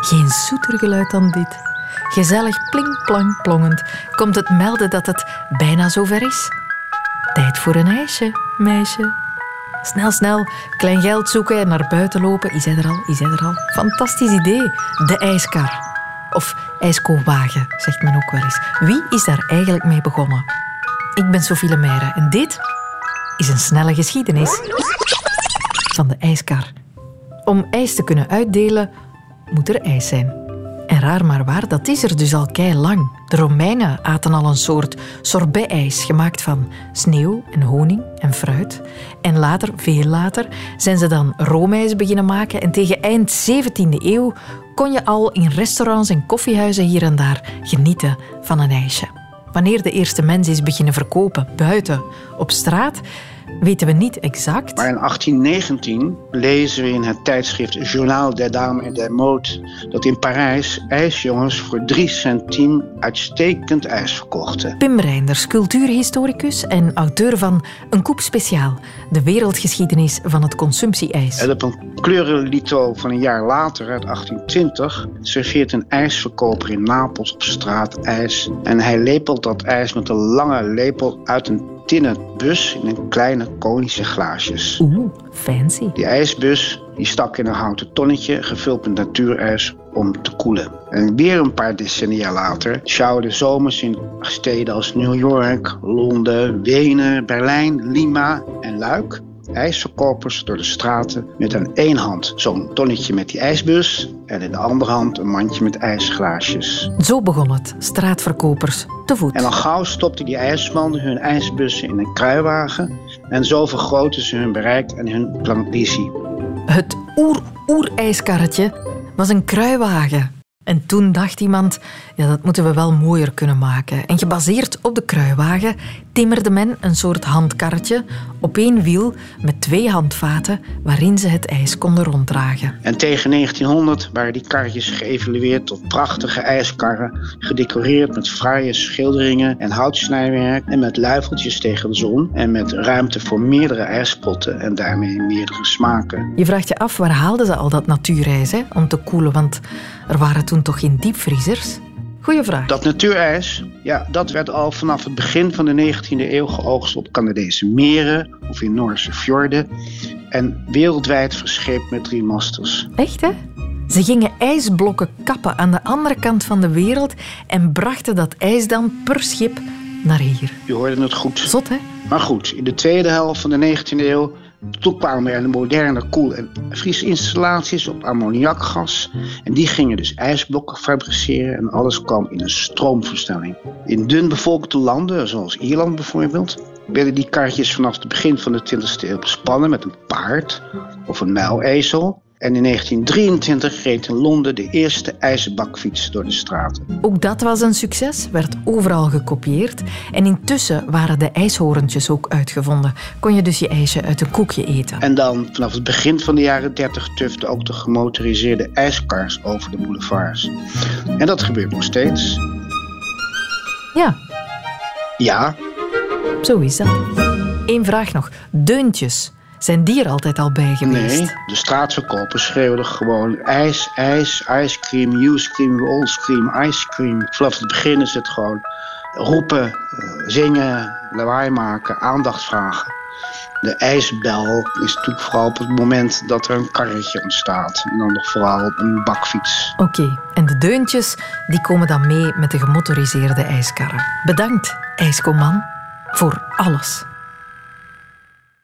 Geen zoeter geluid dan dit. Gezellig pling plongend komt het melden dat het bijna zover is. Tijd voor een ijsje, meisje. Snel, snel, klein geld zoeken en naar buiten lopen. Is hij er al? Is hij er al? Fantastisch idee. De ijskar. Of ijskowagen, zegt men ook wel eens. Wie is daar eigenlijk mee begonnen? Ik ben Sophie Lemaire en dit is een snelle geschiedenis van de ijskar. Om ijs te kunnen uitdelen, moet er ijs zijn. En raar maar waar, dat is er dus al kei lang. De Romeinen aten al een soort sorbet-ijs gemaakt van sneeuw en honing en fruit. En later, veel later, zijn ze dan roomijs beginnen maken. En tegen eind 17e eeuw kon je al in restaurants en koffiehuizen hier en daar genieten van een ijsje. Wanneer de eerste mens is beginnen verkopen buiten op straat, weten we niet exact. Maar in 1819 lezen we in het tijdschrift Journal des Dames et des Modes dat in Parijs ijsjongens voor drie centiem uitstekend ijs verkochten. Pim Reinders, cultuurhistoricus en auteur van Een Koep Speciaal, de wereldgeschiedenis van het consumptie-ijs. En op een kleurenlito van een jaar later, uit 1820, serveert een ijsverkoper in Napels op straat ijs. En hij lepelt dat ijs met een lange lepel uit een tinnen bus in een kleine konische glaasjes. Oeh, fancy. Die ijsbus die stak in een houten tonnetje gevuld met natuurijs om te koelen. En weer een paar decennia later sjouwden zomers in steden als New York, Londen, Wenen, Berlijn, Lima en Luik ijsverkopers door de straten met aan één hand zo'n tonnetje met die ijsbus en in de andere hand een mandje met ijsglaasjes. Zo begon het, straatverkopers, te voet. En al gauw stopten die ijsmannen hun ijsbussen in een kruiwagen en zo vergroten ze hun bereik en hun klandizie. Het oer-oer-ijskarretje was een kruiwagen. En toen dacht iemand, ja, dat moeten we wel mooier kunnen maken. En gebaseerd op de kruiwagen timmerde men een soort handkarretje op één wiel met twee handvaten waarin ze het ijs konden ronddragen. En tegen 1900 waren die karretjes geëvalueerd tot prachtige ijskarren, gedecoreerd met fraaie schilderingen en houtsnijwerk en met luifeltjes tegen de zon en met ruimte voor meerdere ijspotten en daarmee meerdere smaken. Je vraagt je af, waar haalden ze al dat natuurijs hè, om te koelen? Want er waren toen toch geen diepvriezers? Goeie vraag. Dat natuurijs, ja, dat werd al vanaf het begin van de 19e eeuw geoogst op Canadese meren of in Noorse fjorden en wereldwijd verscheept met drie masters. Echt hè? Ze gingen ijsblokken kappen aan de andere kant van de wereld en brachten dat ijs dan per schip naar hier. Je hoorde het goed. Zot hè? Maar goed, in de tweede helft van de 19e eeuw toen kwamen er moderne koel- en vriesinstallaties op ammoniakgas. En die gingen dus ijsblokken fabriceren en alles kwam in een stroomverstelling. In dunbevolkte landen, zoals Ierland bijvoorbeeld, werden die karretjes vanaf het begin van de 20e eeuw bespannen met een paard of een muilezel. En in 1923 reed in Londen de eerste ijzerbakfiets door de straten. Ook dat was een succes, werd overal gekopieerd. En intussen waren de ijshorentjes ook uitgevonden. Kon je dus je ijsje uit een koekje eten. En dan vanaf het begin van de jaren 30 tuften ook de gemotoriseerde ijskars over de boulevards. En dat gebeurt nog steeds. Ja. Ja. Zo is dat. Eén vraag nog. Deuntjes. Zijn die er altijd al bij geweest? Nee, de straatverkopers schreeuwden gewoon ijs, ijs, ice cream, you scream, we all scream, ice cream. Vanaf het begin is het gewoon roepen, eh, zingen, lawaai maken, aandacht vragen. De ijsbel is natuurlijk vooral op het moment dat er een karretje ontstaat. En dan nog vooral een bakfiets. Oké, en de deuntjes die komen dan mee met de gemotoriseerde ijskarren. Bedankt, ijskoman, voor alles.